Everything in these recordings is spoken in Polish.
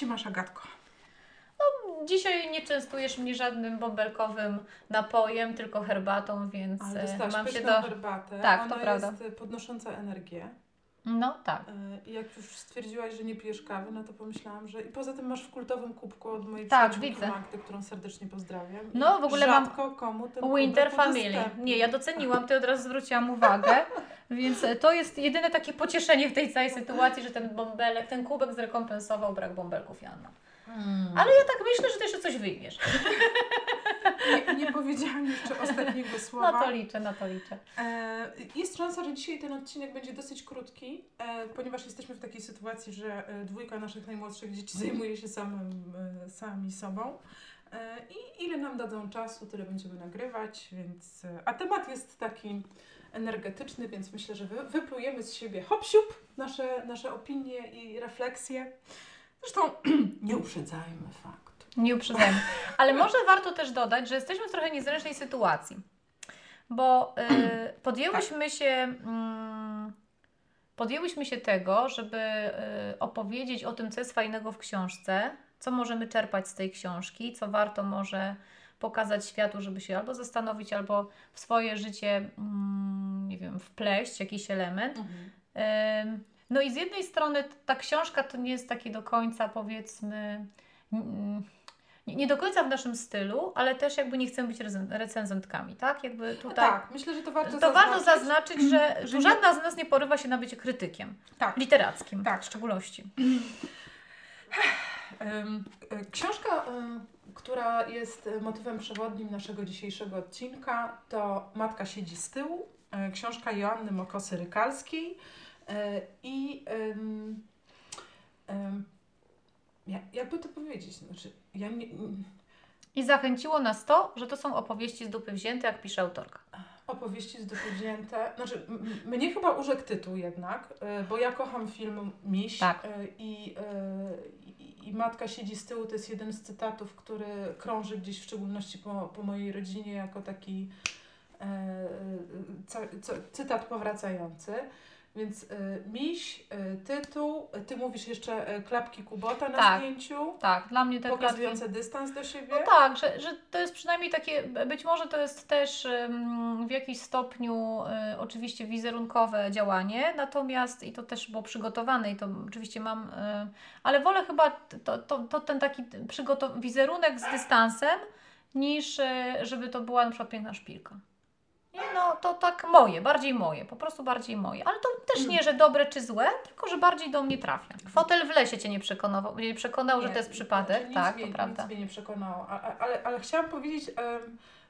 Się masz, Agatko? Dzisiaj nie częstujesz mnie żadnym bąbelkowym napojem, tylko herbatą, więc e, mam się do... herbatę. Tak, Ona to prawda. jest e, podnosząca energię. No tak. E, I jak już stwierdziłaś, że nie pijesz kawy, no to pomyślałam, że... I poza tym masz w kultowym kubku od mojej Tak, przyjaciółki. Magdy, którą serdecznie pozdrawiam. No, w ogóle mam komu ten Winter Family. udostępnię. Nie, ja doceniłam, ty od razu zwróciłam uwagę, więc e, to jest jedyne takie pocieszenie w tej całej sytuacji, że ten bąbelek, ten kubek zrekompensował brak bąbelków Janna. Mm. Ale ja tak myślę, że ty jeszcze coś wyjmiesz. Nie, nie powiedziałam jeszcze ostatniego słowa. Na to liczę, na to liczę. E, Jest szansa, że dzisiaj ten odcinek będzie dosyć krótki, e, ponieważ jesteśmy w takiej sytuacji, że e, dwójka naszych najmłodszych dzieci zajmuje się samym, e, sami sobą. I ile nam dadzą czasu, tyle będziemy nagrywać, więc... A temat jest taki energetyczny, więc myślę, że wy, wyplujemy z siebie hop nasze, nasze opinie i refleksje. Zresztą nie uprzedzajmy faktu. Nie uprzedzajmy. Ale może warto też dodać, że jesteśmy w trochę niezręcznej sytuacji, bo y, podjęłyśmy się. Mm, podjęłyśmy się tego, żeby y, opowiedzieć o tym, co jest fajnego w książce, co możemy czerpać z tej książki, co warto może pokazać światu, żeby się albo zastanowić, albo w swoje życie, mm, nie wiem, wpleść jakiś element. Ym, No i z jednej strony ta książka to nie jest taki do końca, powiedzmy, nie, do końca w naszym stylu, ale też jakby nie chcemy być recenzentkami, tak? Jakby tutaj. Tak, myślę, że to warto To warto zaznaczyć. zaznaczyć, że, że żadna z nas nie porywa się na bycie krytykiem Tak. literackim, Tak. w szczególności. E, Książka, em, która jest e, motywem przewodnim naszego dzisiejszego odcinka, to Matka siedzi z tyłu. e, Książka Joanny Mokosy-Rykalskiej. E, I jakby to powiedzieć, znaczy, ja nie, I zachęciło nas to, że to są opowieści z dupy wzięte, jak pisze autorka. opowieści z dupy wzięte. Znaczy, mnie chyba urzekł tytuł jednak, e, bo ja kocham film Miś Tak. e, i, i, i Matka siedzi z tyłu to jest jeden z cytatów, który krąży gdzieś w szczególności po, po mojej rodzinie jako taki e, ca- cytat powracający. Więc e, Miś, e, tytuł, e, ty mówisz jeszcze e, klapki Kubota na Tak. zdjęciu, Tak, dla mnie te pokazujące dystans do siebie. No tak, że, że to jest przynajmniej takie, być może to jest też ym, w jakiś stopniu y, oczywiście wizerunkowe działanie, natomiast i to też było przygotowane i to oczywiście mam, y, ale wolę chyba to, to, to ten taki przygotow- wizerunek z dystansem, niż y, żeby to była na przykład piękna szpilka. Nie, no to tak moje, bardziej moje, po prostu bardziej moje. Ale to też nie, że dobre czy złe, tylko że bardziej do mnie trafia. Fotel w lesie Cię nie przekonał, nie przekonał że Nie, to jest przypadek, znaczy nic tak, mnie, to prawda. Nic mnie nie przekonało, a, a, ale, ale chciałam powiedzieć,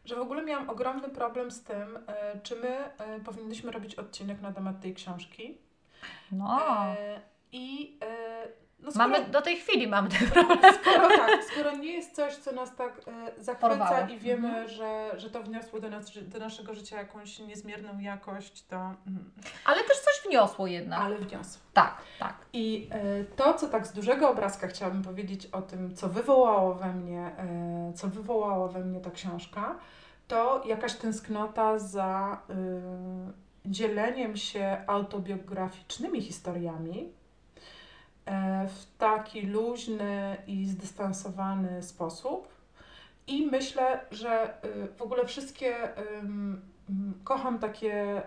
że w ogóle miałam ogromny problem z tym, e, czy my e, powinniśmy robić odcinek na temat tej książki. No. E, I no skoro, Mamy, do tej chwili mamy ten problem. skoro tak, skoro nie jest coś, co nas tak e, zachwyca Porwało. i wiemy, Mhm. że, że to wniosło do, nas, do naszego życia jakąś niezmierną jakość, to mm, Ale też coś wniosło jednak. ale wniosło. Tak, tak. I e, to, co tak z dużego obrazka chciałabym powiedzieć o tym, co wywołało we mnie, e, co wywołała we mnie ta książka, to jakaś tęsknota za y, dzieleniem się autobiograficznymi historiami e, w taki luźny i zdystansowany sposób. I myślę, że y, w ogóle wszystkie ym, kocham takie,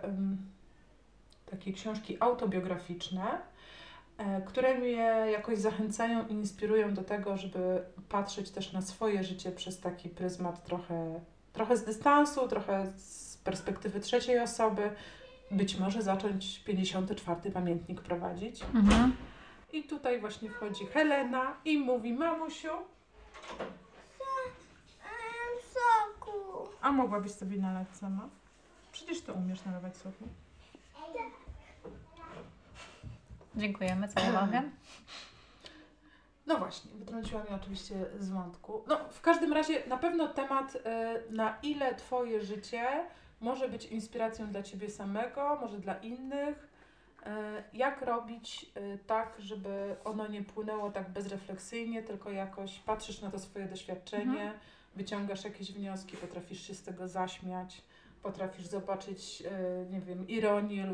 takie książki autobiograficzne, e, które mnie jakoś zachęcają i inspirują do tego, żeby patrzeć też na swoje życie przez taki pryzmat trochę, trochę z dystansu, trochę z perspektywy trzeciej osoby. Być może zacząć 54. pamiętnik prowadzić. Mhm. I tutaj właśnie wchodzi Helena i mówi: Mamusiu, soku. a mogłabyś sobie nalać sama? Przecież ty umiesz nalewać soku. Dziękujemy za uwagę. No właśnie, wytrąciła mnie oczywiście z wątku. No, w każdym razie na pewno temat, y, na ile Twoje życie może być inspiracją dla Ciebie samego, może dla innych. Y, Jak robić y, tak, żeby ono nie płynęło tak bezrefleksyjnie, tylko jakoś patrzysz na to swoje doświadczenie, Mhm. wyciągasz jakieś wnioski, potrafisz się z tego zaśmiać, potrafisz zobaczyć, y, nie wiem, ironię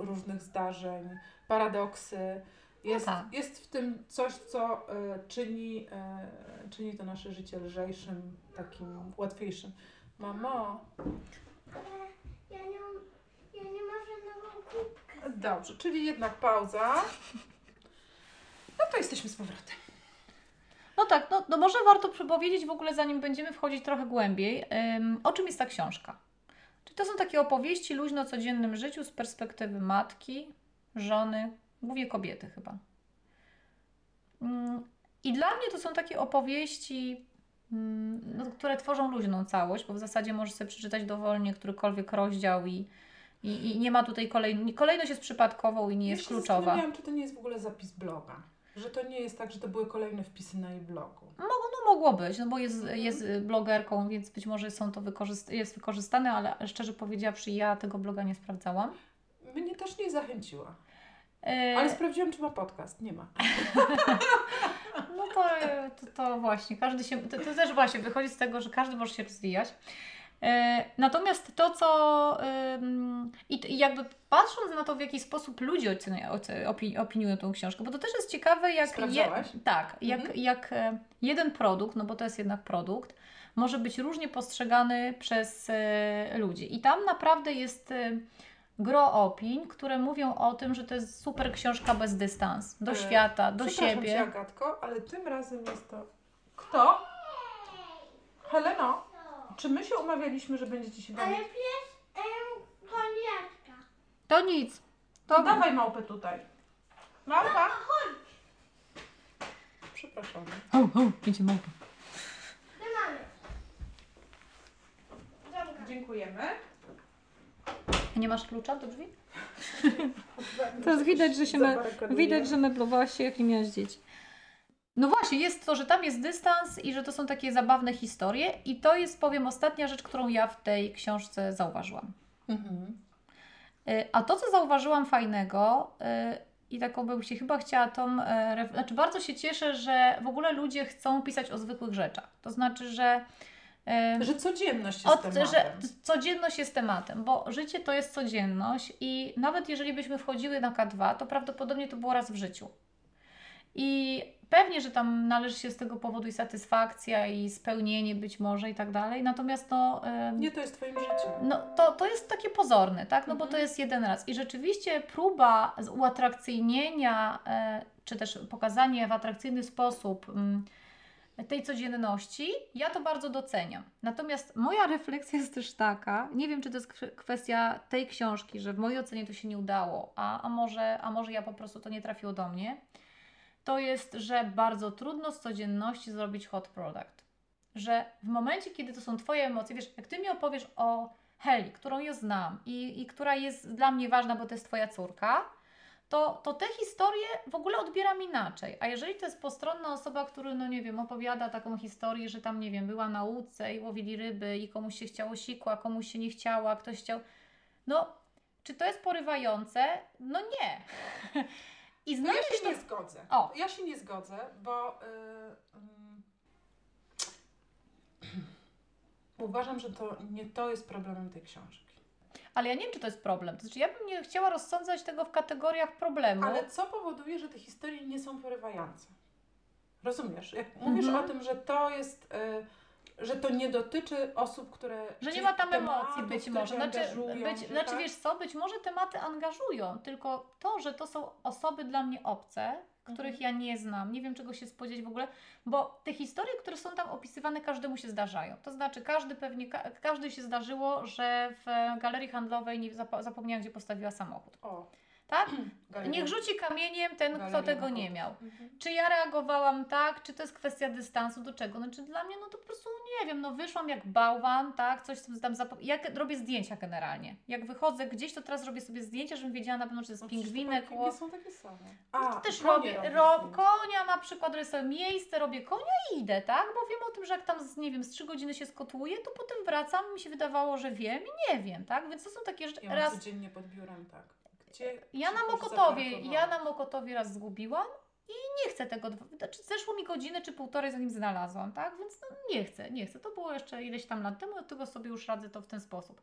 różnych zdarzeń, paradoksy, Jest, tak. jest w tym coś, co e, czyni, e, czyni to nasze życie lżejszym, takim łatwiejszym. Mamo, ja nie, ja nie mam żadnego kubka. Dobrze, czyli jednak pauza. No to jesteśmy z powrotem. No tak, no, no może warto powiedzieć w ogóle, zanim będziemy wchodzić trochę głębiej, ym, o czym jest ta książka. Czy to są takie opowieści luźno o codziennym życiu z perspektywy matki, żony, głównie kobiety chyba. Ym, I dla mnie to są takie opowieści, ym, no, które tworzą luźną całość, bo w zasadzie możesz sobie przeczytać dowolnie którykolwiek rozdział i, i, i nie ma tutaj kolej, kolejność jest przypadkową i nie jest ja się kluczowa. zastanawiałam, czy to nie jest w ogóle zapis bloga. Że to nie jest tak, że to były kolejne wpisy na jej blogu. No, no mogło być, no bo jest, jest y, blogerką, więc być może są to wykorzyst- jest wykorzystane, ale szczerze powiedziawszy, ja tego bloga nie sprawdzałam. Mnie też nie zachęciła. E, Ale sprawdziłam, czy ma podcast. Nie ma. No to, to, to właśnie, każdy się, to, to też właśnie wychodzi z tego, że każdy może się rozwijać. E, Natomiast to, co i jakby patrząc na to, w jaki sposób ludzie ocenia, oce- opi- opiniują tą książkę, bo to też jest ciekawe, jak, Sprawdzałaś? tak, jak, Mhm. jak e, jeden produkt, no bo to jest jednak produkt, może być różnie postrzegany przez e, ludzi. I tam naprawdę jest gro opinii, które mówią o tym, że to jest super książka bez dystans do świata, do siebie. Cię, Agatko, ale tym razem jest to... Kto? Heleno, czy my się umawialiśmy, że będziecie się Ale bawić? pies em, koniaczka. To nic. To To dawaj małpę tutaj. Małpa? Przepraszam. Ho, ho, idzie małpa. My mamy. Zamka. Dziękujemy. Nie masz klucza do drzwi? Teraz widać, że się me, widać, że meblowałaś się, jak nie miałaś dzieci. No właśnie, jest to, że tam jest dystans i że to są takie zabawne historie i to jest, powiem, ostatnia rzecz, którą ja w tej książce zauważyłam. Mhm. Y, A to, co zauważyłam fajnego y, i taką bym się chyba chciała tą, ref- znaczy bardzo się cieszę, że w ogóle ludzie chcą pisać o zwykłych rzeczach. To znaczy, że y, Że codzienność jest od, tematem. że codzienność jest tematem, bo życie to jest codzienność i nawet jeżeli byśmy wchodziły na K2, to prawdopodobnie to było raz w życiu. I pewnie, że tam należy się z tego powodu i satysfakcja, i spełnienie być może i tak dalej. Natomiast no, Nie to jest Twoim życiu. no to, to jest takie pozorne, tak? No bo to Mhm. jest jeden raz. I rzeczywiście próba uatrakcyjnienia, e, czy też pokazanie w atrakcyjny sposób mm, tej codzienności, ja to bardzo doceniam. Natomiast moja refleksja jest też taka, nie wiem, czy to jest kw- kwestia tej książki, że w mojej ocenie to się nie udało, a, a, może, a może ja po prostu to nie trafiło do mnie, to jest, że bardzo trudno z codzienności zrobić hot product. Że w momencie, kiedy to są Twoje emocje, wiesz, jak Ty mi opowiesz o Heli, którą ja znam i, i która jest dla mnie ważna, bo to jest Twoja córka, to, to te historie w ogóle odbieram inaczej. A jeżeli to jest postronna osoba, która, no nie wiem, opowiada taką historię, że tam, nie wiem, była na łódce i łowili ryby i komuś się chciało sikła, komuś się nie chciało, a ktoś chciał... No, czy to jest porywające? No nie. I No znaleźć ja się to... nie zgodzę. O. Ja się nie zgodzę, bo y, ym, uważam, że to nie to jest problemem tej książki. Ale ja nie wiem, czy to jest problem. To znaczy, ja bym nie chciała rozsądzać tego w kategoriach problemu. Ale co powoduje, że te historie nie są porywające? Rozumiesz? Jak mówisz Mhm. o tym, że to jest, y, że to nie dotyczy osób, które. Że nie ma tam emocji być może. Znaczy, być, że znaczy tak? wiesz co, być może tematy angażują, tylko to, że to są osoby dla mnie obce, których Mhm. ja nie znam, nie wiem czego się spodziewać w ogóle, bo te historie, które są tam opisywane, każdemu się zdarzają. To znaczy, każdy pewnie, ka- każdy się zdarzyło, że w galerii handlowej nie zapo- zapomniała, gdzie postawiła samochód. O, Tak? Niech rzuci kamieniem ten, kto tego nie miał. Mhm. Czy ja reagowałam tak, czy to jest kwestia dystansu do czego? Znaczy dla mnie, no to po prostu nie wiem, no wyszłam jak bałwan, tak, coś tam zapo- Jak robię zdjęcia generalnie. Jak wychodzę gdzieś, to teraz robię sobie zdjęcia, żebym wiedziała na pewno, czy to jest No pingwinek, ło... są takie same. To też robię, ro, konia na przykład, robię sobie miejsce, robię konia i idę, tak? Bo wiem o tym, że jak tam, z, nie wiem, z trzy godziny się skotłuję, to potem wracam i mi się wydawało, że wiem i nie wiem, tak? Więc to są takie rzeczy. Ja Raz, codziennie pod biurem, tak. Gdzie Ja na Mokotowie, ja na Mokotowie raz zgubiłam i nie chcę tego, znaczy zeszło mi godzinę czy półtorej zanim znalazłam, tak? Więc no, nie chcę, nie chcę. To było jeszcze ileś tam lat temu, od tego sobie już radzę to w ten sposób.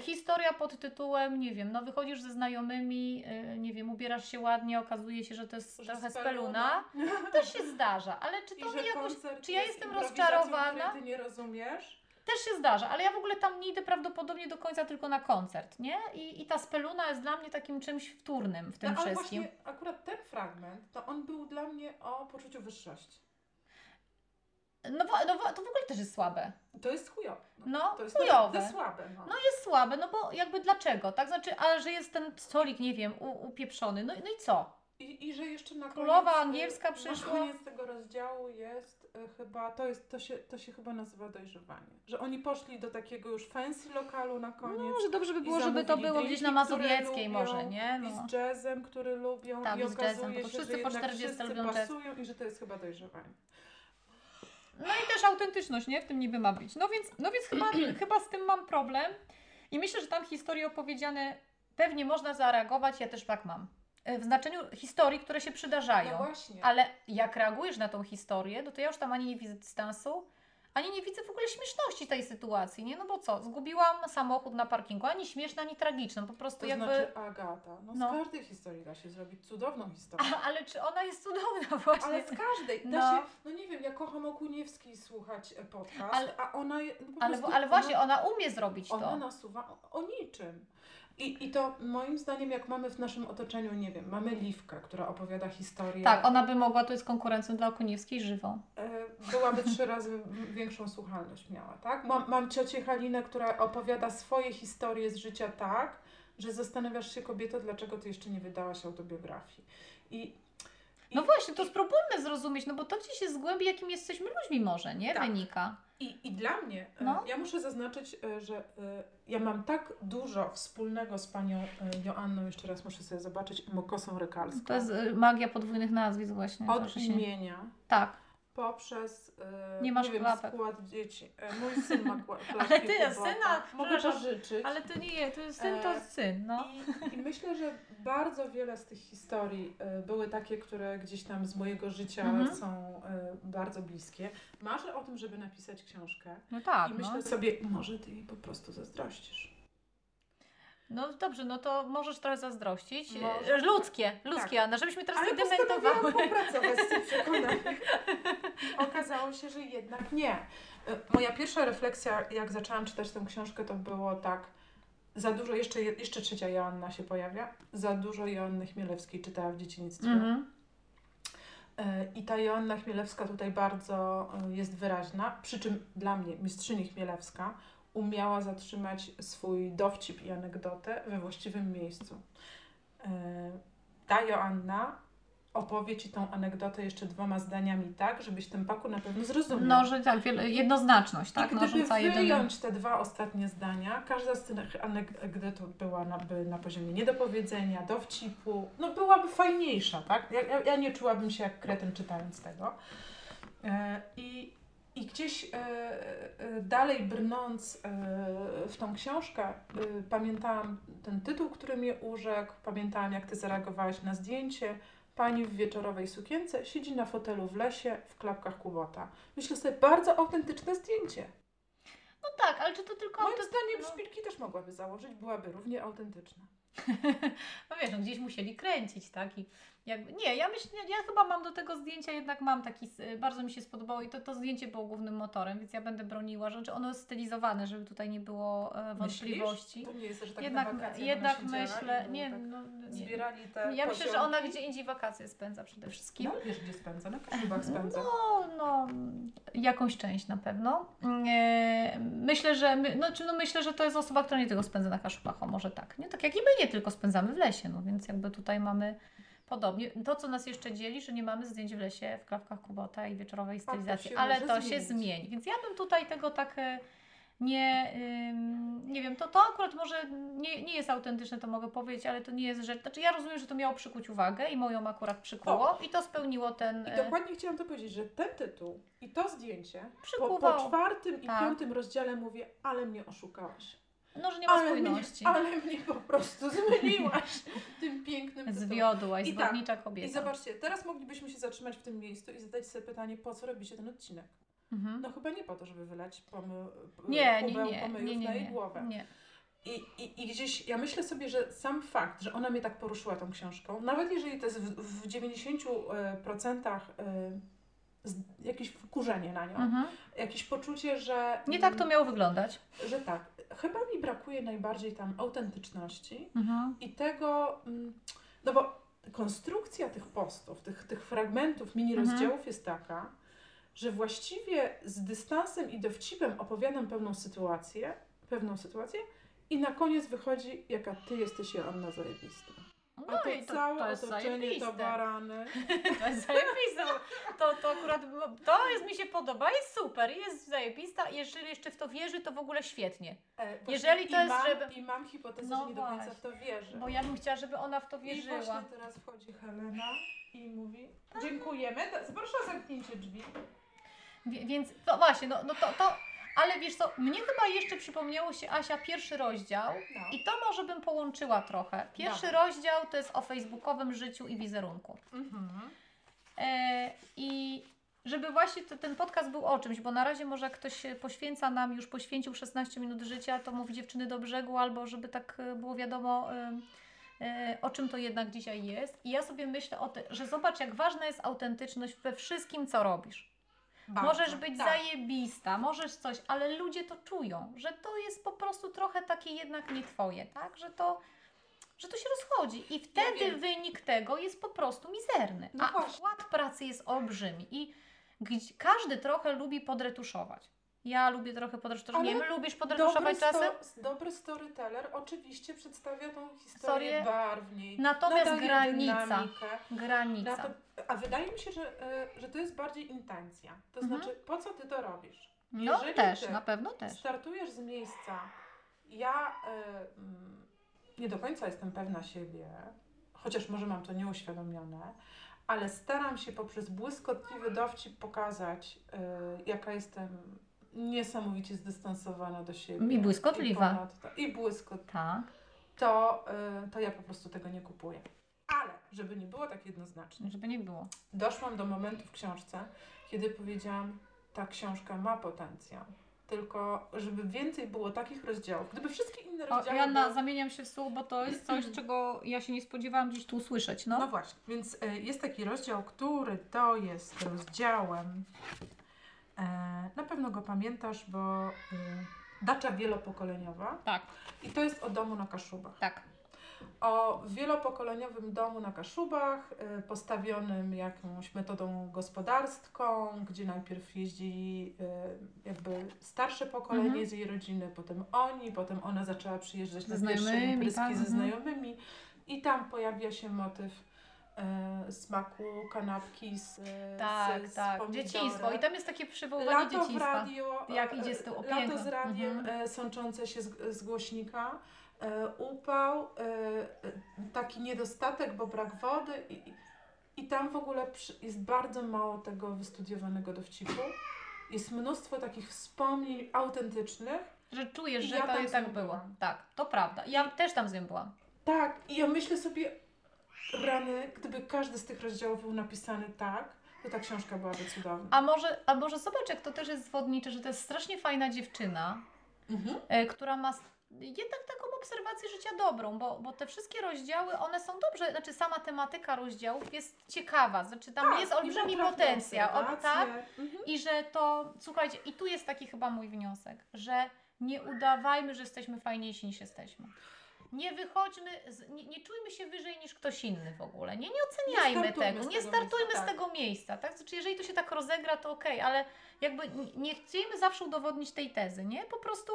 Historia pod tytułem, nie wiem, no wychodzisz ze znajomymi, y, nie wiem, ubierasz się ładnie, okazuje się, że to jest Że trochę speluna. speluna. Też się zdarza, ale czy to mnie jakoś... Czy ja jest jestem rozczarowana? ty nie rozumiesz? Też się zdarza, ale ja w ogóle tam nie idę prawdopodobnie do końca tylko na koncert, nie? I, i ta speluna jest dla mnie takim czymś wtórnym w tym no, ale wszystkim. właśnie akurat ten fragment, to on był dla mnie o poczuciu wyższości. No, no to w ogóle też jest słabe. To jest chujowe. No, to jest chujowe. słabe. No. No jest słabe, no bo jakby dlaczego, tak? Znaczy, ale że jest ten stolik, nie wiem, u, upieprzony, no, no i co? I, I że jeszcze na Królowa koniec, angielska Na przyszła. koniec tego rozdziału jest y, chyba, to, jest, to, się, to się chyba nazywa dojrzewanie. Że oni poszli do takiego już fancy lokalu na koniec. No, że dobrze by i było, żeby to było gdzieś na Mazowieckiej może, nie? I No. z jazzem, który lubią Tak, i z jazzem, okazuje bo się, wszyscy że po jednak 40 wszyscy lubią jazz. pasują i że to jest chyba dojrzewanie. no i też autentyczność, nie? W tym niby ma być. No więc, no więc chyba, chyba z tym mam problem i myślę, że tam historie opowiedziane pewnie można zareagować, ja też tak mam. E, W znaczeniu historii, które się przydarzają. No właśnie. Ale jak reagujesz na tą historię, no to ja już tam ani nie widzę dystansu, ani nie widzę w ogóle śmieszności tej sytuacji, nie? No bo co, zgubiłam samochód na parkingu, ani śmieszna, ani tragiczna, po prostu To jakby... znaczy Agata, no, No. z każdej historii da się zrobić cudowną historię. A, ale czy ona jest cudowna właśnie? Ale z każdej. Da No. się, no nie wiem, ja kocham Okuniewski słuchać e, podcast, Ale- a ona no Ale, ale właśnie, ona, ona umie zrobić ona to. nasuwa o, o niczym. I, I to moim zdaniem, jak mamy w naszym otoczeniu, nie wiem, mamy Liwkę, która opowiada historię. Tak, ona by mogła, to jest konkurencją dla Okuniewskiej żywą. e, Byłaby trzy razy większą słuchalność miała, tak? Mam, mam ciocię Halinę, która opowiada swoje historie z życia tak, że zastanawiasz się, kobieto, dlaczego ty jeszcze nie wydałaś autobiografii. I, No właśnie, to spróbujmy zrozumieć, no bo to gdzieś się z głębi, jakim jesteśmy ludźmi może, nie? Tak. Wynika. I, I dla mnie, e, No. ja muszę zaznaczyć, e, że e, ja mam tak dużo wspólnego z panią Joanną, jeszcze raz muszę sobie zobaczyć, Mokosą Rykalską. To jest magia podwójnych nazwisk właśnie. Od imienia Tak. Poprzez e, Nie masz nie wiem, klapek. skład dzieci. E, Mój syn ma klapki Ale ty, Kubota. syna, Mogę pożyczyć. Ale to nie, to jest syn, to jest syn, no. I, I myślę, że bardzo wiele z tych historii e, były takie, które gdzieś tam z mojego życia Mhm. są bardzo bliskie. Marzę o tym, żeby napisać książkę. No tak, I no. myślę sobie, może ty jej po prostu zazdrościsz. No dobrze, no to możesz trochę zazdrościć. Może. Ludzkie, ludzkie, Tak. Anna, żebyśmy teraz Ale nie dementowały. popracować z tym przekonaniem. Okazało się, że jednak nie. E, Moja pierwsza refleksja, jak zaczęłam czytać tę książkę, to było tak, za dużo, jeszcze, jeszcze trzecia Joanna się pojawia, za dużo Joanny Chmielewskiej czytała w dzieciństwie. Mhm. E, I ta Joanna Chmielewska tutaj bardzo e, jest wyraźna, przy czym dla mnie mistrzyni Chmielewska umiała zatrzymać swój dowcip i anegdotę we właściwym miejscu. E, Ta Joanna opowie Ci tą anegdotę jeszcze dwoma zdaniami tak, żebyś ten paku na pewno zrozumiał. No, że tak, jednoznaczność, tak? I No, gdyby wyjąć te dwa ostatnie zdania, każda z tych anegdot była na, by na poziomie niedopowiedzenia, dowcipu, no byłaby fajniejsza, tak? Ja, ja, nie czułabym się jak kretyn czytając tego. E, I, I gdzieś e, e, dalej brnąc e, w tą książkę, e, pamiętałam ten tytuł, który mnie urzekł, pamiętałam jak Ty zareagowałaś na zdjęcie, Pani w wieczorowej sukience siedzi na fotelu w lesie w klapkach Kubota. Myślę sobie, bardzo autentyczne zdjęcie. No tak, ale czy to tylko... Moim to- zdaniem no. szpilki też mogłaby założyć, byłaby równie autentyczna. No wiesz, no gdzieś musieli kręcić, tak? I jakby, nie, ja myślę, ja chyba mam do tego zdjęcia, jednak mam taki, s- bardzo mi się spodobało i to, to zdjęcie było głównym motorem, więc ja będę broniła, że znaczy ono jest stylizowane, żeby tutaj nie było e, wątpliwości. Myślisz? To nie jest, że tak jednak wakacje jednak myślę, nie, tak no, nie. Zbierali te Ja myślę, że ona gdzie indziej wakacje spędza przede wszystkim. No wiesz gdzie spędza, na Kaszubach spędza. No, no, jakąś część na pewno. E, myślę, że no, czy no myślę, że to jest osoba, która nie tylko spędza na Kaszubach, o może tak. Nie? Tak jak i my nie tylko spędzamy w lesie, no więc jakby tutaj mamy podobnie. To, co nas jeszcze dzieli, że nie mamy zdjęć w lesie w klawkach Kubota i wieczorowej stylizacji, się ale to się zmienić. zmieni. Więc ja bym tutaj tego tak e, nie, ym, nie wiem, to, to akurat może nie, nie jest autentyczne, to mogę powiedzieć, ale to nie jest rzecz, znaczy ja rozumiem, że to miało przykuć uwagę i moją akurat przykuło i to spełniło ten... I e, dokładnie chciałam to powiedzieć, że ten tytuł i to zdjęcie po, po czwartym i Tak. piątym rozdziale mówię, ale mnie oszukałaś. No, że nie ma ale mnie, spójności. ale mnie po prostu zmyliłaś tym pięknym tytułem. Zwiodłaś, I tak, zwodnicza I kobieta. zobaczcie, teraz moglibyśmy się zatrzymać w tym miejscu i zadać sobie pytanie, po co robicie ten odcinek? Mhm. No chyba nie po to, żeby wylać pomy... Nie, nie, nie, pomyjów nie, nie, na jej głowę. nie. I, i, I gdzieś ja myślę sobie, że sam fakt, że ona mnie tak poruszyła tą książką, nawet jeżeli to jest w, w 90% e, z- jakieś wkurzenie na nią, Mhm. jakieś poczucie, że. Nie tak to miało wyglądać. Że tak. Chyba mi brakuje najbardziej tam autentyczności Mhm. i tego. mm, No bo konstrukcja tych postów, tych, tych fragmentów, mini Mhm. rozdziałów jest taka, że właściwie z dystansem i dowcipem opowiadam pewną sytuację, pewną sytuację i na koniec wychodzi, jaka ty jesteś Joanna zajebista. A No to i to, całe to jest otoczenie to zajebiste. barany. To jest zajebiste. To, to akurat, to jest, mi się podoba, jest super, jest zajebista. Jeżeli jeszcze w to wierzy, to w ogóle świetnie. E, Jeżeli to i jest, mam, żeby- I mam hipotezę, No że nie do końca w to wierzę. Bo ja bym chciała, żeby ona w to I wierzyła. właśnie teraz wchodzi Helena i mówi dziękujemy, To- proszę o zamknięcie drzwi. Wie- Więc to właśnie, no, no to, to, ale wiesz co, mnie chyba jeszcze przypomniało się, Asia, pierwszy rozdział No. i to może bym połączyła trochę. Pierwszy rozdział to jest o facebookowym życiu i wizerunku. Mhm. E, I żeby właśnie to, ten podcast był o czymś, bo na razie może jak ktoś poświęca nam, już poświęcił 16 minut życia, to mówi dziewczyny do brzegu, albo żeby tak e, było wiadomo, e, o czym to jednak dzisiaj jest. I ja sobie myślę o tym, że zobacz, jak ważna jest autentyczność we wszystkim, co robisz. Bardzo. Możesz być tak. zajebista, możesz coś, ale ludzie to czują, że to jest po prostu trochę takie jednak nie twoje, tak? Że to, że to się rozchodzi i wtedy wiem. wynik tego jest po prostu mizerny. No a właśnie. wkład pracy jest olbrzymi i każdy trochę lubi podretuszować. Ja lubię trochę podretuszować. Nie lubisz dobry czasem? sto- dobry storyteller oczywiście przedstawia tą historię Historię. barwniej. Natomiast granica. dynamikę. Na Granica. to, a wydaje mi się, że, e, że to jest bardziej intencja. To Mhm. znaczy, po co ty to robisz? No jeżeli też, na pewno też. Startujesz z miejsca. Ja mm, nie do końca jestem pewna siebie, chociaż może mam to nieuświadomione, ale staram się poprzez błyskotliwy dowcip pokazać, e, jaka jestem niesamowicie zdystansowana do siebie. I błyskotliwa. I, ponadto- i błyskotliwa. Tak. To, e, to ja po prostu tego nie kupuję. Ale, żeby nie było tak jednoznacznie, Żeby nie było. doszłam do momentu w książce, kiedy powiedziałam, ta książka ma potencjał. Tylko, żeby więcej było takich rozdziałów. Gdyby wszystkie inne O, rozdziały. Joanna, były... zamieniam się w słów, bo to jest coś, czego ja się nie spodziewałam gdzieś tu usłyszeć. No. No właśnie, więc e, jest taki rozdział, który to jest rozdziałem. E, na pewno go pamiętasz, bo e, Dacza wielopokoleniowa. Tak, I to jest o domu na Kaszubach. tak. o wielopokoleniowym domu na Kaszubach, y, postawionym jakąś metodą gospodarską, gdzie najpierw jeździli y, jakby starsze pokolenie Mhm. z jej rodziny, potem oni, potem ona zaczęła przyjeżdżać na pierwsze imprezki tak, ze mhm. znajomymi i tam pojawia się motyw y, smaku kanapki z, Tak, z, z tak. pomidorem. Dzieciństwo. I tam jest takie przywoływanie Lato w dzieciństwa. radio, Jak e, idzie z tą Lato opieką. z radiem Mhm. e, sączące się z, z głośnika, e, upał, e, e, taki niedostatek, bo brak wody i, i- tam w ogóle jest bardzo mało tego wystudiowanego dowcipu. Jest mnóstwo takich wspomnień autentycznych. Że czujesz, że ja to tak z było. Tak, to prawda. Ja też tam z nią byłam. Tak, i ja myślę sobie, rany, gdyby każdy z tych rozdziałów był napisany tak, to ta książka byłaby cudowna. A może, a może zobacz, jak to też jest zwodnicze, że to jest strasznie fajna dziewczyna, Mhm. e, która ma jednak taką obserwację życia dobrą, bo, bo te wszystkie rozdziały, one są dobrze, znaczy sama tematyka rozdziałów jest ciekawa, znaczy tam Tak, jest olbrzymi potencjał, o, tak? Mhm. I że to, słuchajcie, i tu jest taki chyba mój wniosek, że nie udawajmy, że jesteśmy fajniejsi niż jesteśmy. Nie wychodźmy, z, nie, nie czujmy się wyżej niż ktoś inny w ogóle. Nie, nie oceniajmy Nie startujmy tego, z nie tego startujmy miejsca, z tak. tego miejsca. Tak? Znaczy, jeżeli to się tak rozegra, to okej, ale jakby nie chcemy zawsze udowodnić tej tezy, nie? Po prostu,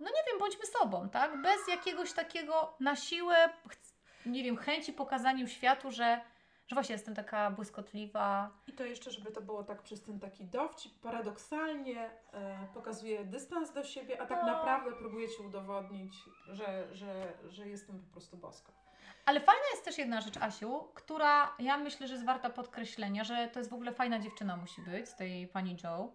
no nie wiem, bądźmy sobą, tak? Bez jakiegoś takiego na siłę, nie wiem, chęci pokazaniu światu, że, że właśnie jestem taka błyskotliwa, I to jeszcze, żeby to było tak przez ten taki dowcip, paradoksalnie e, pokazuje dystans do siebie, a tak No. naprawdę próbuje Ci udowodnić, że, że, że jestem po prostu boska. Ale fajna jest też jedna rzecz, Asiu, która ja myślę, że jest warta podkreślenia, że to jest w ogóle fajna dziewczyna musi być z tej pani Joe,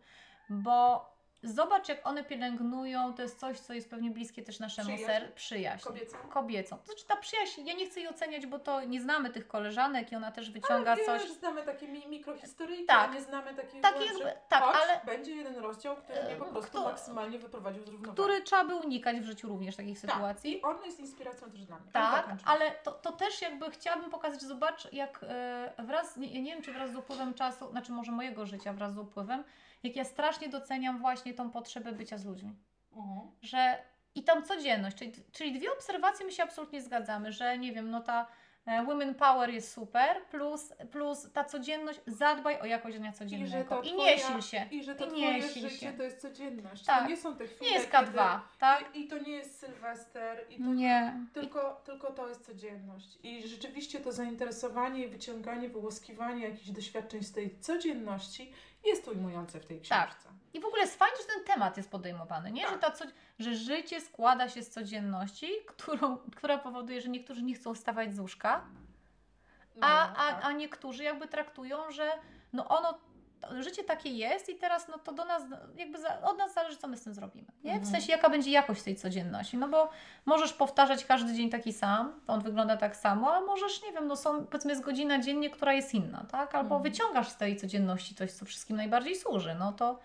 bo zobacz, jak one pielęgnują, to jest coś, co jest pewnie bliskie też naszemu Przyjaźń? ser, przyjaźń. Kobiecą? Kobiecą. To znaczy ta przyjaźń, ja nie chcę jej oceniać, bo to nie znamy tych koleżanek i ona też wyciąga Wiesz, coś. znamy takie mi mikrohistoryjki, Tak. nie znamy takich Tak, głębszych. jakby- tak, Choć ale- będzie jeden rozdział, który mnie po E, prostu kto- maksymalnie wyprowadził z równowagi. Który trzeba by unikać w życiu również takich tak. sytuacji. I on jest inspiracją też dla mnie. Tak, ale to, to też jakby chciałabym pokazać, że zobacz, jak e, wraz, nie, nie wiem, czy wraz z upływem czasu, znaczy może mojego życia wraz z upływem, jak ja strasznie doceniam właśnie tą potrzebę bycia z ludźmi. Mhm. Że i tam codzienność, czyli, czyli dwie obserwacje my się absolutnie zgadzamy, że nie wiem, no ta e, women power jest super, plus, plus ta codzienność, zadbaj o jakość dnia I że codziennego to i twoja, nie sil się. I że to I twoje nie sil życie się. to jest codzienność. Tak. To nie są te chwile, Nie jest kiedy- K2, tak? I, I to nie jest Sylwester. I to Nie. Tylko, tylko to jest codzienność. I rzeczywiście to zainteresowanie, wyciąganie, wyłuskiwanie jakichś doświadczeń z tej codzienności jest ujmujące w tej Tak. książce. I w ogóle jest fajnie, że ten temat jest podejmowany, nie? Tak. Że, ta co, że życie składa się z codzienności, którą, która powoduje, że niektórzy nie chcą wstawać z łóżka, No, a, a, tak. a niektórzy jakby traktują, że no ono, życie takie jest i teraz no to do nas, jakby za, od nas zależy, co my z tym zrobimy. Nie? W Mhm. sensie, jaka będzie jakość tej codzienności. No bo możesz powtarzać każdy dzień taki sam, on wygląda tak samo, a możesz, nie wiem, no są, powiedzmy, jest godzina dziennie, która jest inna, tak? Albo Mhm. wyciągasz z tej codzienności coś, co wszystkim najbardziej służy. No to,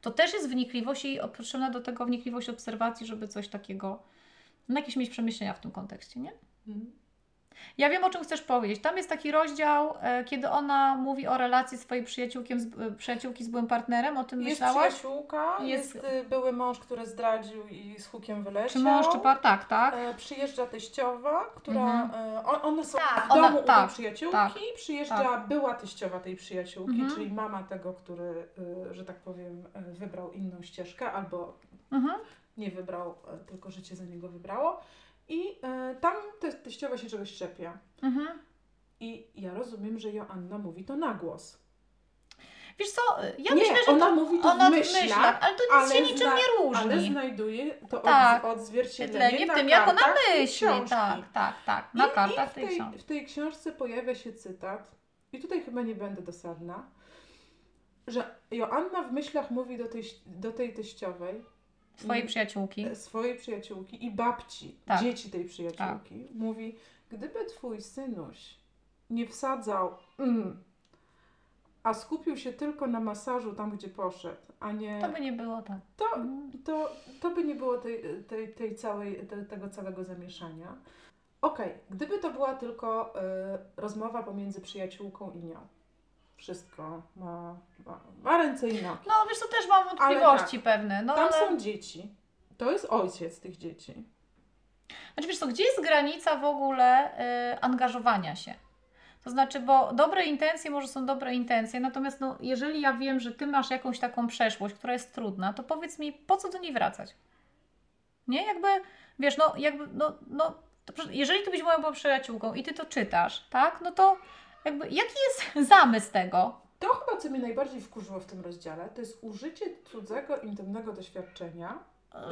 to też jest wnikliwość i potrzebna do tego wnikliwość obserwacji, żeby coś takiego, no jakieś mieć przemyślenia w tym kontekście, nie? Ja wiem, o czym chcesz powiedzieć. Tam jest taki rozdział, e, kiedy ona mówi o relacji swojej przyjaciółkiem z, e, przyjaciółki z byłym partnerem. O tym Jest myślałaś? przyjaciółka, Jest- jest, y, były mąż, który zdradził i z hukiem wyleciał. Czy mąż, czy par? Tak, tak. E, przyjeżdża teściowa, która. Mhm. E, on, one są Tak, w ona- domu u tak, tej przyjaciółki. tak, przyjeżdża była teściowa tej przyjaciółki, Mhm. czyli mama tego, który, że tak powiem, wybrał inną ścieżkę albo Mhm. nie wybrał, e, tylko życie za niego wybrało. I e, tam te, teściowa się czegoś czepia. Mhm. I ja rozumiem, że Joanna mówi to na głos. Wiesz co, e, ja nie, myślę, że ona to, mówi to ona w myślach, ale to nic ale się niczym zna- nie ale różni. znajduje to Tak. od, odzwierciedlenie w tym, jak ona tej myśli. Tak, tak, tak. Na I, kartach i tej w, tej, książki. w tej książce pojawia się cytat, i tutaj chyba nie będę dosadna, że Joanna w myślach mówi do tej, do tej teściowej, Swojej i- przyjaciółki. e, swojej przyjaciółki i babci, Tak. dzieci tej przyjaciółki, mówi, gdyby twój synuś nie wsadzał mm, a skupił się tylko na masażu tam, gdzie poszedł, a nie... To by nie było tak. to, Mhm. to, to by nie było tej, tej, tej całej, te, tego całego zamieszania. Okej, gdyby to była tylko e, rozmowa pomiędzy przyjaciółką i nią. Wszystko ma, ma, ma ręce i nogi. No wiesz, to też mam wątpliwości pewne. No, Tam ale... są dzieci. To jest ojciec tych dzieci. Znaczy wiesz co, gdzie jest granica w ogóle y, angażowania się? To znaczy, bo dobre intencje może są dobre intencje, natomiast no, jeżeli ja wiem, że Ty masz jakąś taką przeszłość, która jest trudna, to powiedz mi, po co do niej wracać? Nie? Jakby, wiesz, no jakby, no, no jeżeli Ty byś moją przyjaciółką i Ty to czytasz, tak? No to jakby, jaki jest zamysł tego? To chyba, co mnie najbardziej wkurzyło w tym rozdziale, to jest użycie cudzego, intymnego doświadczenia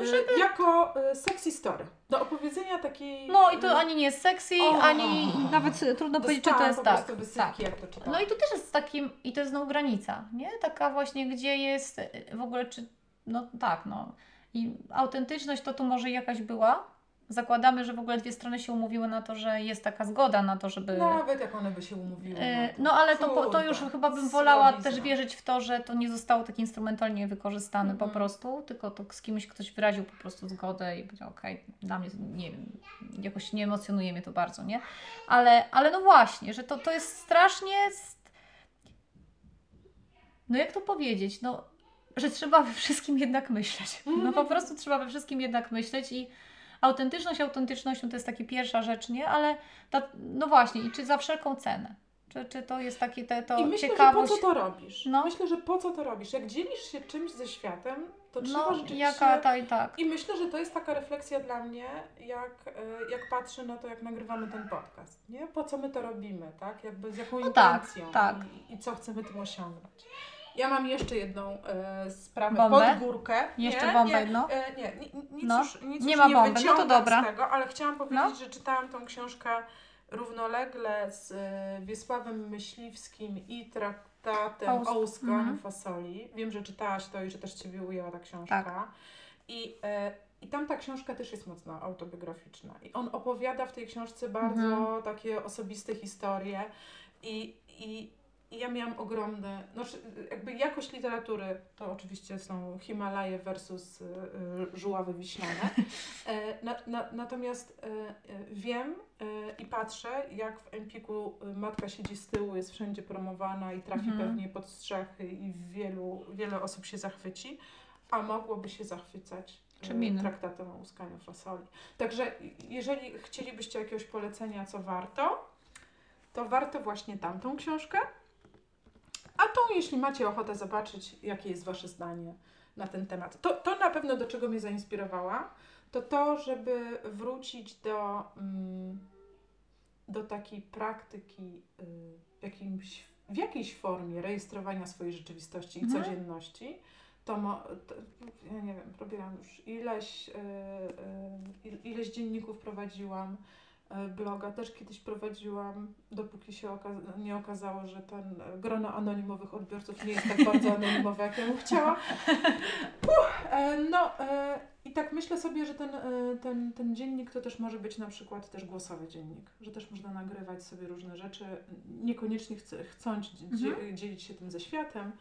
e, Żeby... jako e, sexy story. Do opowiedzenia takiej... No i to e, ani nie jest sexy, O! ani nawet trudno powiedzieć, czy to jest po tak. wysypki, tak. jak to czytałam. No i tu też jest takim, i to jest znowu granica, nie? Taka właśnie, gdzie jest w ogóle, czy, no tak, no. I autentyczność to tu może jakaś była. Zakładamy, że w ogóle dwie strony się umówiły na to, że jest taka zgoda na to, żeby... Nawet jak one by się umówiły. Y, No ale to, to Kurde, już chyba bym wolała też wierzyć w to, że to nie zostało tak instrumentalnie wykorzystane po Mhm. prostu, tylko to z kimś ktoś wyraził po prostu zgodę i powiedział, okej, dla mnie, nie wiem, jakoś nie emocjonuje mnie to bardzo, nie? Ale, ale no właśnie, że to, to jest strasznie, st- no jak to powiedzieć, no, że trzeba we wszystkim jednak myśleć. No po prostu trzeba we wszystkim jednak myśleć i autentyczność autentycznością to jest taka pierwsza rzecz, nie? Ale ta, no właśnie, i czy za wszelką cenę? Czy, czy to jest takie te, to I myślę, ciekawość? że po co to robisz? No. Myślę, że po co to robisz? Jak dzielisz się czymś ze światem, to trzeba no, rzeczywiście... jaka ta i tak. I myślę, że to jest taka refleksja dla mnie, jak, e, jak patrzę na to, jak nagrywamy ten podcast, nie? Po co my to robimy, tak? Jakby z jaką No tak, intencją tak. I, i co chcemy tym osiągnąć. Ja mam jeszcze jedną e, sprawę Bombę? pod górkę. Jeszcze nie, bombę nie, jedną? E, nie, ni- nic No. już, nic Nie już ma nie bomby, no to dobra. z tego, ale chciałam powiedzieć, że czytałam tą książkę równolegle z e, Wiesławem Myśliwskim i traktatem O us- o łuskaniu mhm. fasoli. Wiem, że czytałaś to i że też Ciebie ujęła ta książka. Tak. I, e, I tam ta książka też jest mocno autobiograficzna. I on opowiada w tej książce bardzo Mhm. takie osobiste historie. I, i, I ja miałam ogromne, znaczy jakby jakość literatury to oczywiście są Himalaje versus y, y, żuławy wiśniane. E, na, na, natomiast e, e, wiem e, i patrzę, jak w Empiku y, matka siedzi z tyłu, jest wszędzie promowana i trafi Mhm. pewnie pod strzechy i wielu, wiele osób się zachwyci, a mogłoby się zachwycać innym? traktatem o łuskaniu fasoli. Także jeżeli chcielibyście jakiegoś polecenia, co warto, to warto właśnie tamtą książkę. A tą, jeśli macie ochotę zobaczyć, jakie jest Wasze zdanie na ten temat. To, to na pewno do czego mnie zainspirowała, to to, żeby wrócić do, mm, do takiej praktyki y, w, jakimś, w jakiejś formie rejestrowania swojej rzeczywistości i Mhm. codzienności. To, to, ja nie wiem, robiłam już ileś, y, y, il- ileś dzienników prowadziłam, bloga też kiedyś prowadziłam, dopóki się oka- nie okazało, że ten y, grono anonimowych odbiorców nie jest tak bardzo anonimowe, jak ja bym chciała. Uff, e, no e, i tak myślę sobie, że ten, e, ten, ten dziennik to też może być na przykład też głosowy dziennik, że też można nagrywać sobie różne rzeczy, niekoniecznie chce, chcąc Mhm. dzielić się tym ze światem,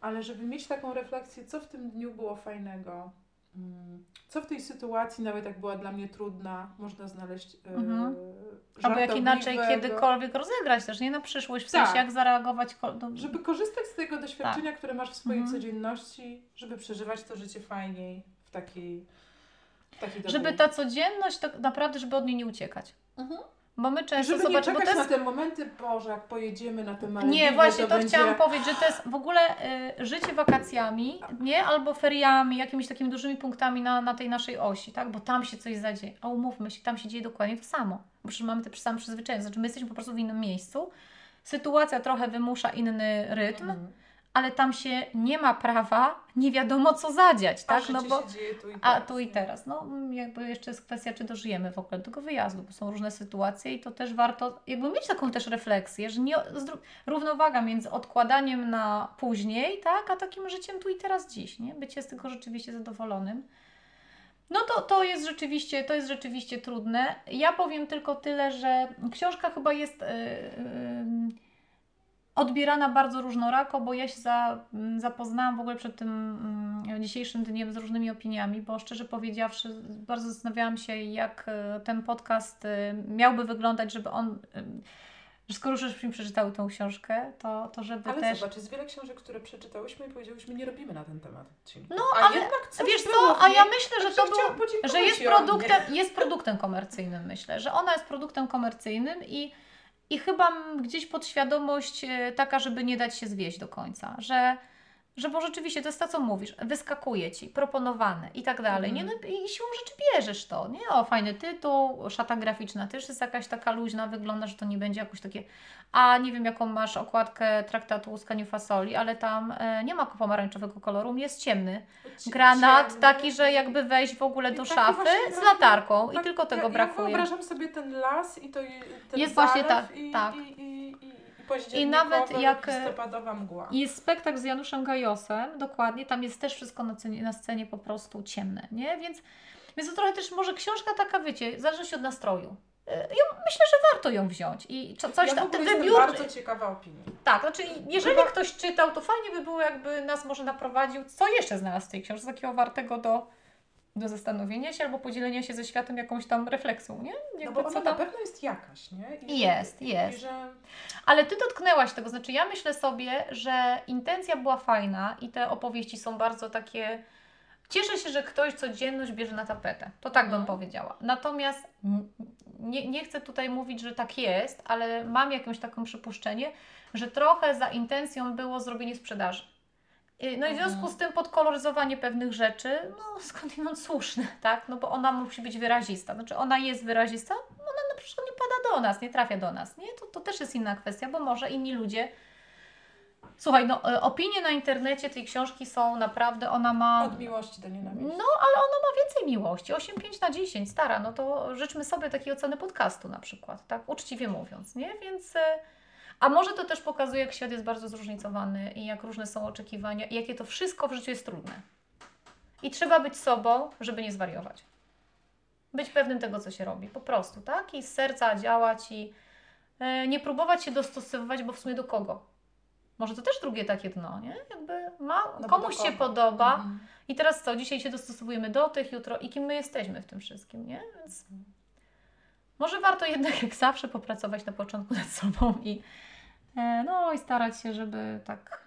ale żeby mieć taką refleksję, co w tym dniu było fajnego, co w tej sytuacji, nawet jak była dla mnie trudna, można znaleźć e, Mhm. Albo jak inaczej kiedykolwiek rozegrać też, nie na przyszłość, w Tak. sensie jak zareagować. ko- No, Żeby korzystać z tego doświadczenia, które masz w swojej Mhm. codzienności, żeby przeżywać to życie fajniej w takiej, w takiej żeby ta codzienność, tak naprawdę, żeby od niej nie uciekać. Mhm. Bo my często, Żeby nie zobacz, bo to jest na te momenty, Boże, jak pojedziemy na te Malediwy, Nie, właśnie to, będzie... chciałam powiedzieć, że to jest w ogóle y, życie wakacjami, nie? Albo feriami, jakimiś takimi dużymi punktami na, na tej naszej osi, tak? Bo tam się coś zadzieje. A umówmy się, tam się dzieje dokładnie to samo. Bo przecież mamy te same przyzwyczajenia. Znaczy my jesteśmy po prostu w innym miejscu. Sytuacja trochę wymusza inny rytm, Mhm. Ale tam się nie ma prawa nie wiadomo co zadziać, tak? No bo się dzieje tu i teraz. a tu i teraz. No jakby jeszcze jest kwestia, czy dożyjemy w ogóle tego wyjazdu, bo są różne sytuacje i to też warto jakby mieć taką też refleksję, że nie, równowaga między odkładaniem na później, tak, a takim życiem tu i teraz dziś, nie? Bycie z tego rzeczywiście zadowolonym. No to, to jest rzeczywiście, to jest rzeczywiście trudne. Ja powiem tylko tyle, że książka chyba jest yy, yy, odbierana bardzo różnorako, bo ja się za, m, zapoznałam w ogóle przed tym mm, dzisiejszym dniem z różnymi opiniami, bo szczerze powiedziawszy, bardzo zastanawiałam się, jak e, ten podcast e, miałby wyglądać, żeby on. e, Skoro już przeczytały tą książkę, to, to żeby Ale też. zobacz, jest wiele książek, które przeczytałyśmy i powiedziałyśmy, nie robimy na ten temat odcinku. No, a ale jednak coś Wiesz co, a ja myślę, że to podziękować że jest produktem, jest produktem komercyjnym, myślę, że ona jest produktem komercyjnym i, i chyba gdzieś podświadomość e, taka, żeby nie dać się zwieść do końca, że, że bo rzeczywiście to jest to, co mówisz, wyskakuje ci, proponowane i tak dalej, nie? No Mhm. i siłą rzeczy bierzesz to, nie? O, fajny tytuł, szata graficzna też jest jakaś taka luźna, wygląda, że to nie będzie jakoś takie, a nie wiem jaką masz okładkę traktatu o łuskaniu fasoli, ale tam e, nie ma pomarańczowego koloru, jest ciemny, Cie- granat ciemny. taki, że jakby wejść w ogóle I do szafy z latarką i tak, tylko tego ja, brakuje. Ja wyobrażam sobie ten las i to ten Jest właśnie tak, i, tak. I, i, i, nawet jak, e, listopadowa mgła. I Jest spektakl z Januszem Gajosem, dokładnie, tam jest też wszystko na scenie, na scenie po prostu ciemne, nie? Więc, więc to trochę też może książka taka, wiecie, w zależności od nastroju. Y, Ja myślę, że warto ją wziąć i co- coś ja tam, ten wybiór, bardzo ciekawa opinii. tak, znaczy jeżeli Chyba- ktoś czytał, to fajnie by było, jakby nas może naprowadził, co jeszcze znalazł w tej książce, takiego wartego do, do zastanowienia się albo podzielenia się ze światem jakąś tam refleksją, nie? No Jakby bo ona co na tam... pewno jest jakaś, nie? I Jest, jest. I że Ale ty dotknęłaś tego, znaczy ja myślę sobie, że intencja była fajna i te opowieści są bardzo takie. Cieszę się, że ktoś codzienność bierze na tapetę. To tak bym Mhm. powiedziała. Natomiast nie, nie chcę tutaj mówić, że tak jest, ale mam jakieś taką przypuszczenie, że trochę za intencją było zrobienie sprzedaży. No i w związku Mhm. z tym podkoloryzowanie pewnych rzeczy, no skądinąd słuszne, tak? No bo ona musi być wyrazista. Znaczy ona jest wyrazista, no ona na przykład nie pada do nas, nie trafia do nas, nie? To, to też jest inna kwestia, bo może inni ludzie Słuchaj, no e, opinie na internecie tej książki są naprawdę, ona ma... Od miłości do nienawiści. No, ale ona ma więcej miłości. 8,5 na 10, stara. No to życzmy sobie takiej oceny podcastu na przykład, tak? Uczciwie mówiąc, nie? Więc... A może to też pokazuje, jak świat jest bardzo zróżnicowany i jak różne są oczekiwania i jakie to wszystko w życiu jest trudne. I trzeba być sobą, żeby nie zwariować. Być pewnym tego, co się robi. Po prostu, tak? I z serca działać i e, nie próbować się dostosowywać, bo w sumie do kogo? Może to też drugie takie dno, nie? Jakby ma, No komuś się podoba, Mhm. i teraz co? Dzisiaj się dostosowujemy do tych, jutro i kim my jesteśmy w tym wszystkim, nie? Więc może warto jednak jak zawsze popracować na początku nad sobą i no i starać się, żeby tak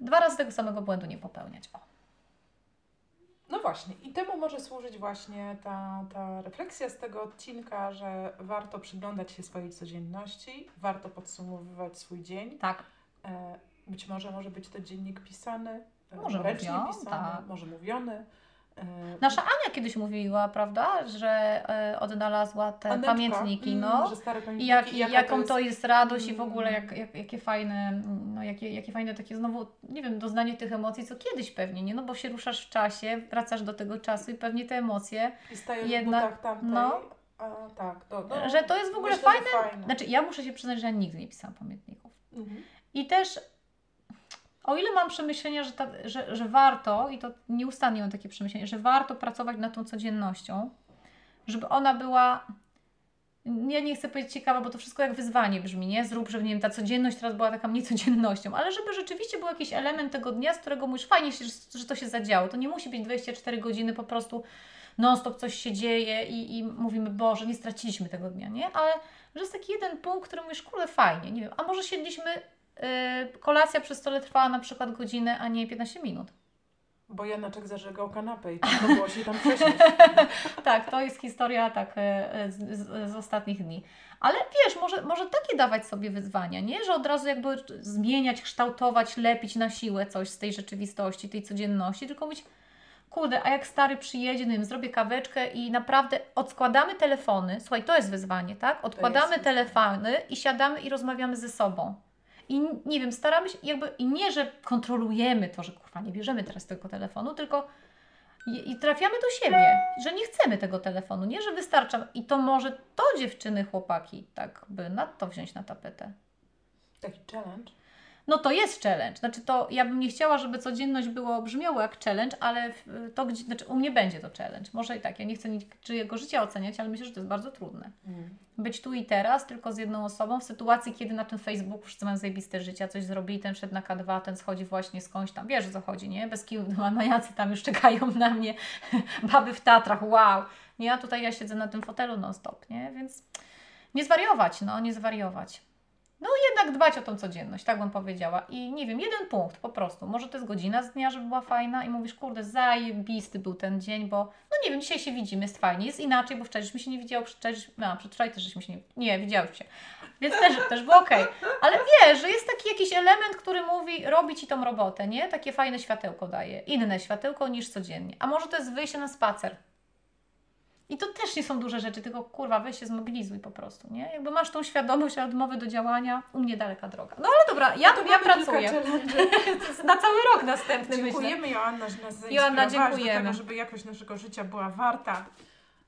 dwa razy tego samego błędu nie popełniać. O. No właśnie, i temu może służyć właśnie ta, ta refleksja z tego odcinka, że warto przyglądać się swojej codzienności, warto podsumowywać swój dzień. Tak, E, Być może może być to dziennik pisany, e, Może ręcznie mówią, pisany, tak. może mówiony. E, nasza Ania kiedyś mówiła, prawda, że e, odnalazła te Anetka, pamiętniki, mm, no. że stare I pamiętniki, jak, jaka jaką to jest radość i w Mm. ogóle jak, jak, jakie fajne, no jakie, jakie fajne takie znowu, nie wiem, doznanie tych emocji, co kiedyś pewnie, nie? No bo się ruszasz w czasie, wracasz do tego czasu i pewnie te emocje, I staje jedna- w tamtej. no. A, tak, to, no, że to jest w ogóle myślę, fajne. fajne. Znaczy, ja muszę się przyznać, że ja nigdy nie pisałam pamiętników. Mhm. I też, o ile mam przemyślenia, że, ta, że, że warto, i to nieustannie mam takie przemyślenie, że warto pracować nad tą codziennością, żeby ona była, ja nie chcę powiedzieć ciekawa, bo to wszystko jak wyzwanie brzmi, nie? Zrób, żeby, nie wiem, ta codzienność teraz była taką niecodziennością, ale żeby rzeczywiście był jakiś element tego dnia, z którego mówisz, fajnie, się, że, to się zadziało. To nie musi być 24 godziny po prostu non-stop coś się dzieje i, i mówimy, Boże, nie straciliśmy tego dnia, nie? Ale że jest taki jeden punkt, który mówisz, kurde, fajnie, nie wiem, a może siedliśmy, kolacja przy stole trwała na przykład godzinę, a nie 15 minut. Bo Janaczek zażegał kanapę i trudno było się tam przesiąść. tak, to jest historia tak e, e, z, z, z ostatnich dni. Ale wiesz, może, może takie dawać sobie wyzwania, nie? Że od razu jakby zmieniać, kształtować, lepić na siłę coś z tej rzeczywistości, tej codzienności, tylko mówić, kurde, a jak stary przyjedzie, no wiem, zrobię kaweczkę i naprawdę odkładamy telefony, słuchaj, to jest wyzwanie, tak? Odkładamy telefony i siadamy i rozmawiamy ze sobą. I nie wiem, staramy się jakby, i nie, że kontrolujemy to, że kurwa, nie bierzemy teraz tego telefonu, tylko i, I trafiamy do siebie, że nie chcemy tego telefonu, nie, że wystarcza. I to może to dziewczyny, chłopaki, tak by na to wziąć na tapetę. Taki challenge. No to jest challenge. Znaczy to ja bym nie chciała, żeby codzienność było brzmiało jak challenge, ale to gdzie, znaczy u mnie będzie to challenge. Może i tak, ja nie chcę niczyjego życia oceniać, ale myślę, że to jest bardzo trudne. Mm. Być tu i teraz, tylko z jedną osobą, w sytuacji, kiedy na tym Facebooku wszyscy mają zajebiste życia, coś zrobili, ten szedł na K2, ten schodzi właśnie skądś tam, wiesz o co chodzi, nie? Bez kiju, no, majacy tam już czekają na mnie, baby w Tatrach, wow. Nie, a tutaj ja siedzę na tym fotelu non stop, nie? Więc nie zwariować, no, nie zwariować. No jednak dbać o tą codzienność, tak bym powiedziała. I nie wiem, jeden punkt po prostu. Może to jest godzina z dnia, żeby była fajna i mówisz, kurde, zajebisty był ten dzień, bo no nie wiem, dzisiaj się widzimy, jest fajnie, jest inaczej, bo wczoraj żeśmy się nie widziało, przedwczoraj, no, przedwczoraj też żeśmy się nie, nie widziałyśmy się. Więc też, też było okej. Ale wiesz, że jest taki jakiś element, który mówi, robi Ci tą robotę, nie? Takie fajne światełko daje. Inne światełko niż codziennie. A może to jest wyjście na spacer. I to też nie są duże rzeczy, tylko kurwa, weź się zmobilizuj po prostu, nie? Jakby masz tą świadomość odmowy do działania, u mnie daleka droga. No ale dobra, ja, To ja pracuję. Na cały rok następny myślę. Dziękujemy Joanna, że nas Joanna, zainspirowałaś do dziękujemy. tego, żeby jakość naszego życia była warta.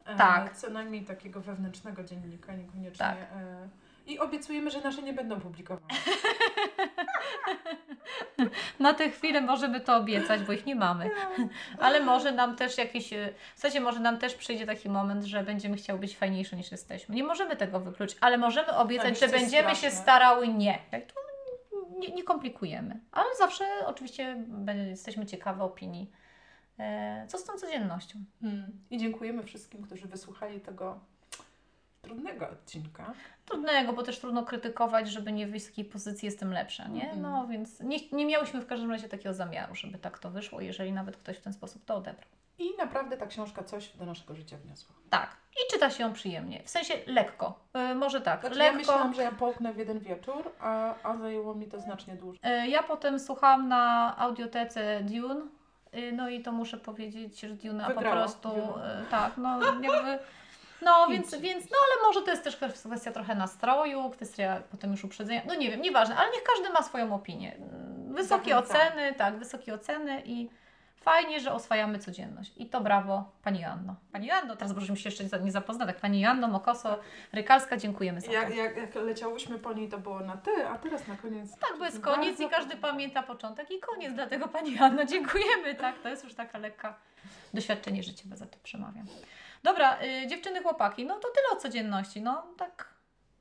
e, Tak. Co najmniej takiego wewnętrznego dziennika, niekoniecznie. Tak. E, I obiecujemy, że nasze nie będą publikowane. Na tę chwilę możemy to obiecać, bo ich nie mamy. Ale może nam też jakiś, e, w sensie może nam też przyjdzie taki moment, że będziemy chciały być fajniejsze niż jesteśmy. Nie możemy tego wykluczyć, ale możemy obiecać, że będziemy się straszne? starały nie. To nie, nie komplikujemy. Ale zawsze oczywiście jesteśmy ciekawe opinii. E, Co z tą codziennością? Hmm. I dziękujemy wszystkim, którzy wysłuchali tego trudnego odcinka. Trudnego, bo też trudno krytykować, żeby nie wyjść z takiej pozycji jestem lepsza, nie? Mhm. No więc nie, nie miałyśmy w każdym razie takiego zamiaru, żeby tak to wyszło, jeżeli nawet ktoś w ten sposób to odebrał. I naprawdę ta książka coś do naszego życia wniosła. Tak. I czyta się ją przyjemnie. W sensie lekko. E, może tak, Znaczy, ja lekko. myślałam, że ja połknę w jeden wieczór, a, a zajęło mi to znacznie dłużej. E, ja potem słuchałam na audiotece Dune. e, No i to muszę powiedzieć, że Dune po prostu tak, no jakby No, więc, więc, no ale może to jest też kwestia trochę nastroju, kwestia potem już uprzedzenia, no nie wiem, nieważne, ale niech każdy ma swoją opinię. Wysokie Zachęcam. oceny, tak, wysokie oceny i fajnie, że oswajamy codzienność. I to brawo Pani Joanno. Pani Joanno, teraz możemy się jeszcze nie zapoznać, tak, Pani Joanno Mokoso, Rykalska, dziękujemy za to. Jak, jak, jak leciałyśmy po niej, to było na ty, a teraz na koniec. Tak, bo jest koniec i każdy pamięta początek i koniec, dlatego Pani Joanno, dziękujemy, tak, to jest już taka lekka doświadczenie życiowe, za to przemawiam. Dobra, y, dziewczyny, chłopaki, no to tyle o codzienności, no tak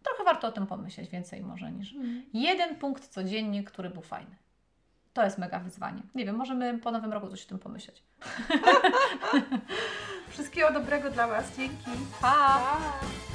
trochę warto o tym pomyśleć, więcej może niż jeden punkt codziennie, który był fajny. To jest mega wyzwanie. Nie wiem, możemy po nowym roku coś o tym pomyśleć. Wszystkiego dobrego dla Was. Dzięki. Pa! Pa!